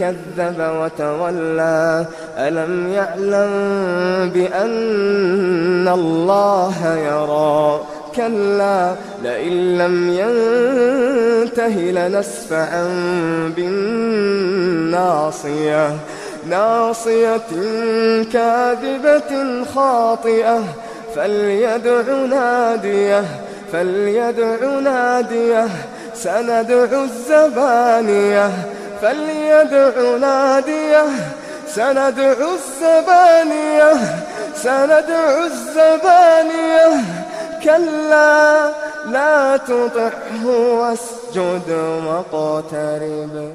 كذب وتولى. ألم يعلم بأن الله يرى؟ كلا لئن لم ينته لنسفعا بالناصية. ناصية كاذبة خاطئة. فليدع ناديه فليدع ناديه. سندع الزبانية. فليدع ناديه سندع الزبانية سندع الزبانية. كلا لا تطعه واسجد واقترب